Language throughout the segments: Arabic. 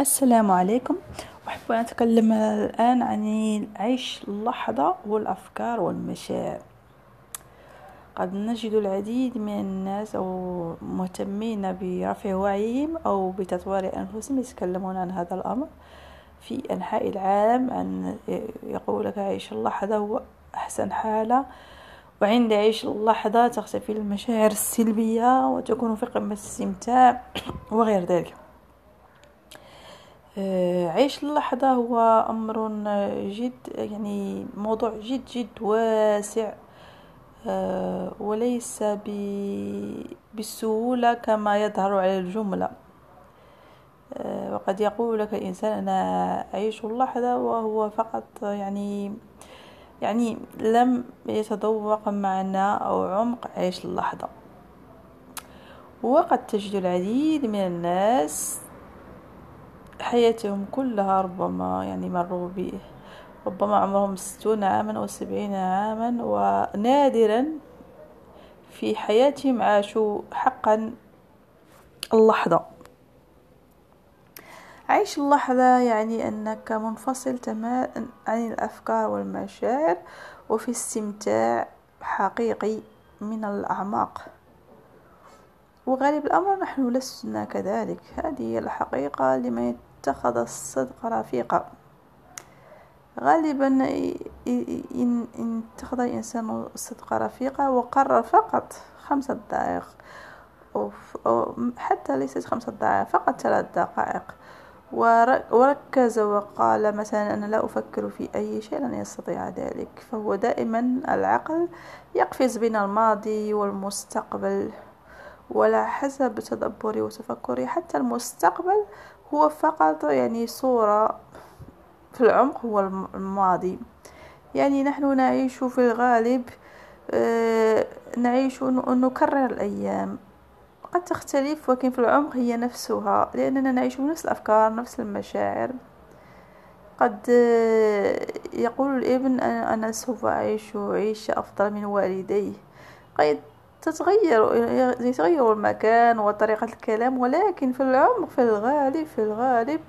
السلام عليكم. أحب أن أتكلم الآن عن عيش اللحظة والأفكار والمشاعر. قد نجد العديد من الناس أو مهتمين برفع وعيهم أو بتطوير أنفسهم يتكلمون عن هذا الأمر. في أنحاء العالم أن يقول لك عيش اللحظة هو أحسن حالة وعند عيش اللحظة تختفي المشاعر السلبية وتكون في قمة الاستمتاع وغير ذلك. عيش اللحظة هو أمر جد يعني موضوع جد جد واسع. آه، وليس بالسهولة كما يظهر على الجملة. آه، وقد يقول لك الإنسان أنا أعيش اللحظة وهو فقط يعني يعني لم يتذوق معنى أو عمق عيش اللحظة. وقد تجد العديد من الناس حياتهم كلها ربما يعني مروا به. ربما عمرهم ستون عاما أو سبعين عاما ونادرا في حياتهم عاشوا حقا اللحظة. عيش اللحظة يعني أنك منفصل تماما عن الأفكار والمشاعر وفي استمتاع حقيقي من الأعماق. وغالب الأمر نحن لسنا كذلك. هذه هي الحقيقة لمن اتخذ الصدق رفيقا. غالبا إن اتخذ الإنسان الصدق رفيقا وقرر فقط خمسة دقائق. أو حتى ليست خمسة دقائق فقط ثلاث دقائق. وركز وقال مثلا أنا لا أفكر في أي شيء لن يستطيع ذلك. فهو دائما العقل يقفز بين الماضي والمستقبل ولا حسب تدبري وتفكري. حتى المستقبل هو فقط يعني صورة في العمق هو الماضي. يعني نحن نعيش في الغالب آه، نعيش نكرر الأيام. قد تختلف ولكن في العمق هي نفسها لأننا نعيش نفس الأفكار نفس المشاعر. قد آه، يقول الابن أنا سوف أعيش عيشة أفضل من والديه. قد تتغير يتغير المكان وطريقة الكلام ولكن في العمق في الغالب في الغالب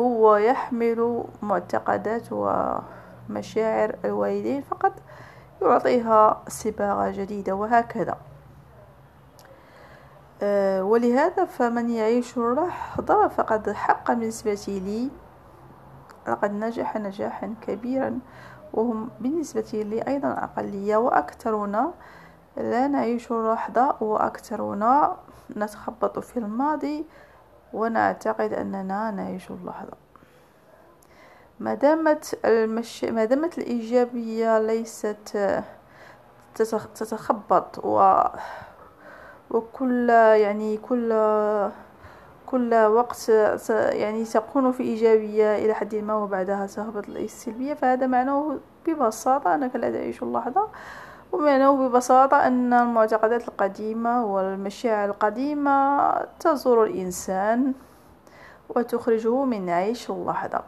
هو يحمل معتقدات ومشاعر الوالدين فقط يعطيها صباغة جديدة وهكذا. آه، ولهذا فمن يعيش اللحظة فقد حق بالنسبة لي لقد نجح نجاحا كبيرا وهم بالنسبة لي أيضا أقلية وأكثرنا لا نعيش اللحظة وأكثرنا نتخبط في الماضي ونعتقد أننا نعيش اللحظة. ما دامت المش... ما دامت الإيجابية ليست تتخبط و وكل يعني كل كل وقت يعني تكون في إيجابية إلى حد ما وبعدها تهبط السلبية فهذا معناه ببساطة أنك لا تعيش اللحظة. ومعناه ببساطة أن المعتقدات القديمة والمشاعر القديمة تزور الإنسان وتخرجه من عيش اللحظة.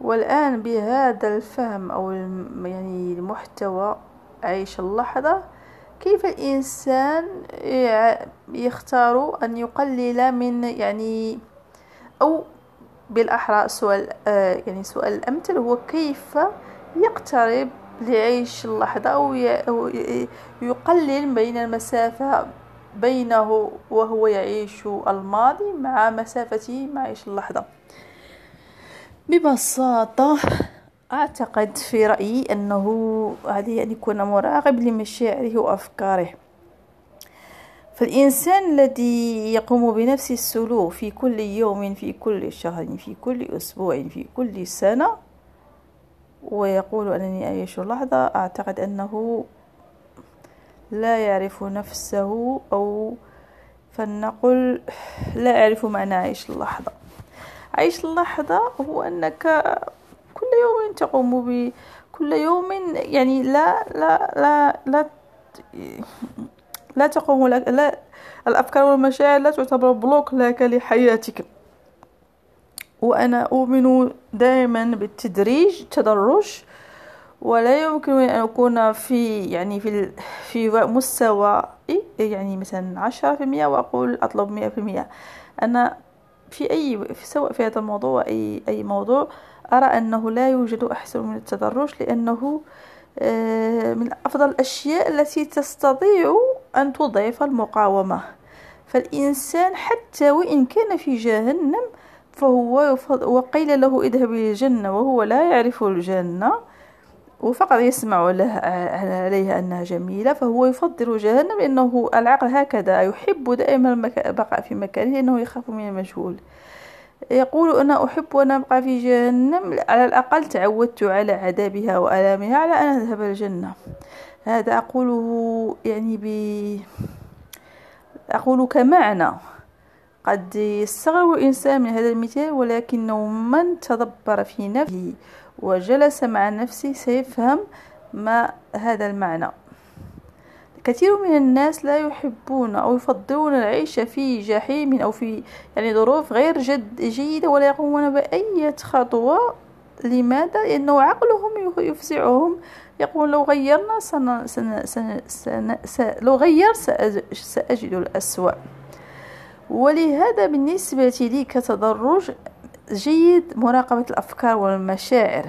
والآن بهذا الفهم أو يعني المحتوى عيش اللحظة كيف الإنسان يختار أن يقلل من يعني أو بالأحرى سؤال آه، يعني سؤال الأمثل هو كيف يقترب ليعيش اللحظة أو يقلل بين المسافة بينه وهو يعيش الماضي مع مسافته مع عيش اللحظة. ببساطة أعتقد في رأيي أنه عليه أن يكون مراقب لمشاعره وأفكاره. فالإنسان الذي يقوم بنفس السلوك في كل يوم في كل شهر في كل أسبوع في كل سنة ويقول أنني أعيش اللحظة أعتقد أنه لا يعرف نفسه أو فلنقل لا يعرف معنى عيش اللحظة. عيش اللحظة هو أنك كل يوم تقوم ب كل يوم يعني لا لا لا لا لا تقوم لك لا الأفكار والمشاعر لا تعتبر بلوك لك لحياتك. وأنا أؤمن دائما بالتدريج تدرج ولا يمكن أن أكون في يعني في في مستوى يعني مثلا عشرة في المية وأقول أطلب مئة في المية. أنا في أي سواء في هذا الموضوع أي أي موضوع أرى أنه لا يوجد أحسن من التدرج لأنه آه، من أفضل الأشياء التي تستطيع أن تضعف المقاومة. فالإنسان حتى وإن كان في جهنم فهو وقيل له اذهب إلى الجنة وهو لا يعرف الجنة وفقط يسمع لها عليها أنها جميلة فهو يفضل جهنم لأنه العقل هكذا يحب دائما البقاء في مكانه لأنه يخاف من المجهول. يقول أنا أحب أن أبقى في جهنم على الأقل تعودت على عذابها وألامها على أن أذهب الجنة. هذا أقوله يعني ب أقول كمعنى. قد يستغرب الإنسان من هذا المثال ولكنه من تدبر في نفسه وجلس مع نفسه سيفهم ما هذا المعنى. كثير من الناس لا يحبون أو يفضلون العيش في جحيم أو في يعني ظروف غير جد جيدة ولا يقومون بأي خطوة. لماذا؟ لأنه عقلهم يفزعهم. يقول لو غيرنا سن سن سن سن سن لو غير سأجد الأسوأ. ولهذا بالنسبة لي كتدرج جيد مراقبة الأفكار والمشاعر.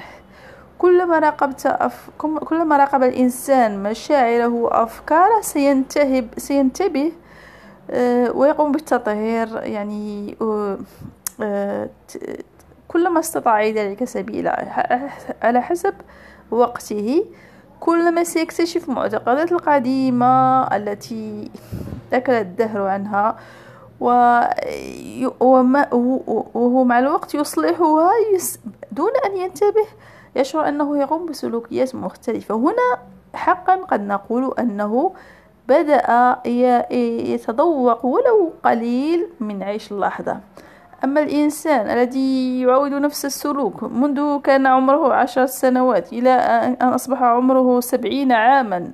كلما راقبت أف... كلما راقب الإنسان مشاعره وأفكاره سينتهب سينتبه آه، ويقوم بالتطهير. يعني آه، كلما استطاع ذلك سبيلا على حسب وقته. كلما سيكتشف المعتقدات القديمة التي أكل الدهر عنها وهو مع الوقت يصلحها دون أن ينتبه يشعر أنه يقوم بسلوكيات مختلفة. هنا حقا قد نقول أنه بدأ يتذوق ولو قليل من عيش اللحظة. أما الإنسان الذي يعود نفس السلوك منذ كان عمره عشر سنوات إلى أن أصبح عمره سبعين عاما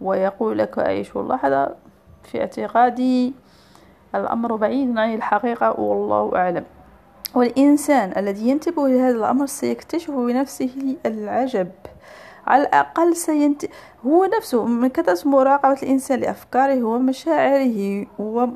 ويقول لك أعيش اللحظة في اعتقادي الأمر بعيد عن الحقيقة والله أعلم. والإنسان الذي ينتبه لهذا الأمر سيكتشف بنفسه العجب. على الأقل سينت... هو نفسه من كثرة مراقبة الإنسان لأفكاره ومشاعره و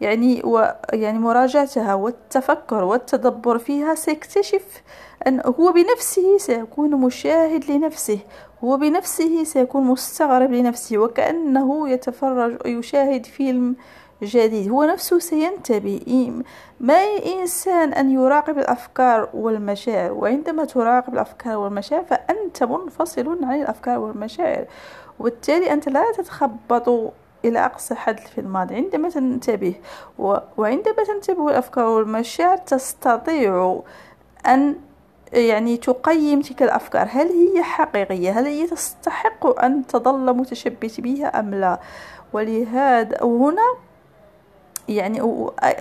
يعني و يعني مراجعتها والتفكر والتدبر فيها سيكتشف أن هو بنفسه سيكون مشاهد لنفسه. هو بنفسه سيكون مستغرب لنفسه وكأنه يتفرج يشاهد فيلم جديد. هو نفسه سينتبه. ما إنسان أن يراقب الأفكار والمشاعر وعندما تراقب الأفكار والمشاعر فأنت منفصل عن الأفكار والمشاعر وبالتالي أنت لا تتخبط إلى أقصى حد في الماضي. عندما تنتبه وعندما تنتبه الأفكار والمشاعر تستطيع أن يعني تقيم تلك الأفكار. هل هي حقيقية؟ هل هي تستحق أن تظل متشبث بها أم لا؟ ولهذا وهنا يعني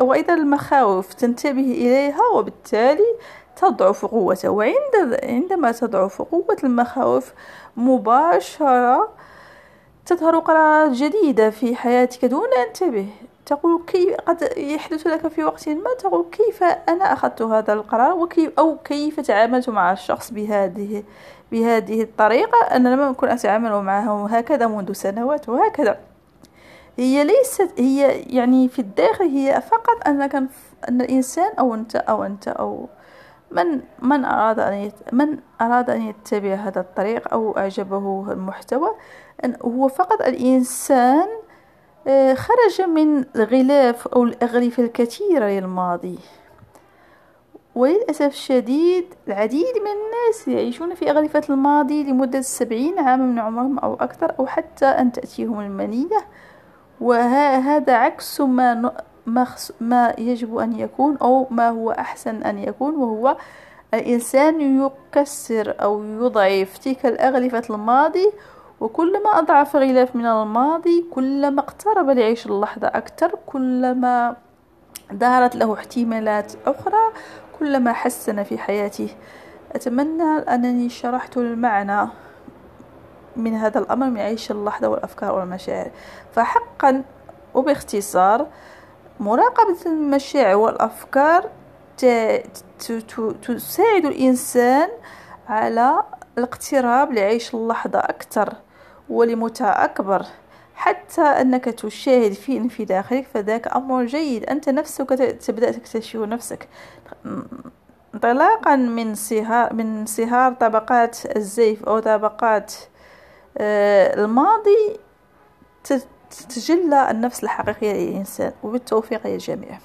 وأيضا المخاوف تنتبه إليها وبالتالي تضعف قوته. وعند عندما تضعف قوة المخاوف مباشرة تظهر قرارات جديدة في حياتك دون أن تنتبه. تقول كيف قد يحدث لك في وقت ما تقول كيف أنا أخذت هذا القرار وكيف أو كيف تعاملت مع الشخص بهذه بهذه الطريقة؟ أنا لم أكن أتعامل معه هكذا منذ سنوات وهكذا. هي ليست هي يعني في الداخل هي فقط أنك أن الإنسان أو أنت أو أنت أو من من أراد أن يت من أراد أن يتبع هذا الطريق أو أعجبه المحتوى أن هو فقط الإنسان آه، خرج من الغلاف أو الأغلفة الكثيرة للماضي. وللأسف الشديد العديد من الناس يعيشون في أغلفة الماضي لمدة سبعين عاما من عمرهم أو أكثر أو حتى أن تأتيهم المنية. وهذا عكس ما ما يجب أن يكون أو ما هو أحسن أن يكون وهو الإنسان يكسر أو يضعف تلك الأغلفة الماضي وكلما أضعف غلاف من الماضي كلما اقترب لعيش اللحظة أكثر كلما ظهرت له احتمالات أخرى كلما حسن في حياته. أتمنى أنني شرحت المعنى. من هذا الأمر من عيش اللحظة والأفكار والمشاعر. فحقا وباختصار مراقبة المشاعر والأفكار تساعد الإنسان على الاقتراب لعيش اللحظة أكثر ولمتعة أكبر. حتى أنك تشاهد في في داخلك فذاك أمر جيد. أنت نفسك تبدأ تكتشف نفسك. انطلاقا من صهار من انصهار طبقات الزيف أو طبقات الماضي تتجلى النفس الحقيقية للإنسان وبالتوفيق للجميع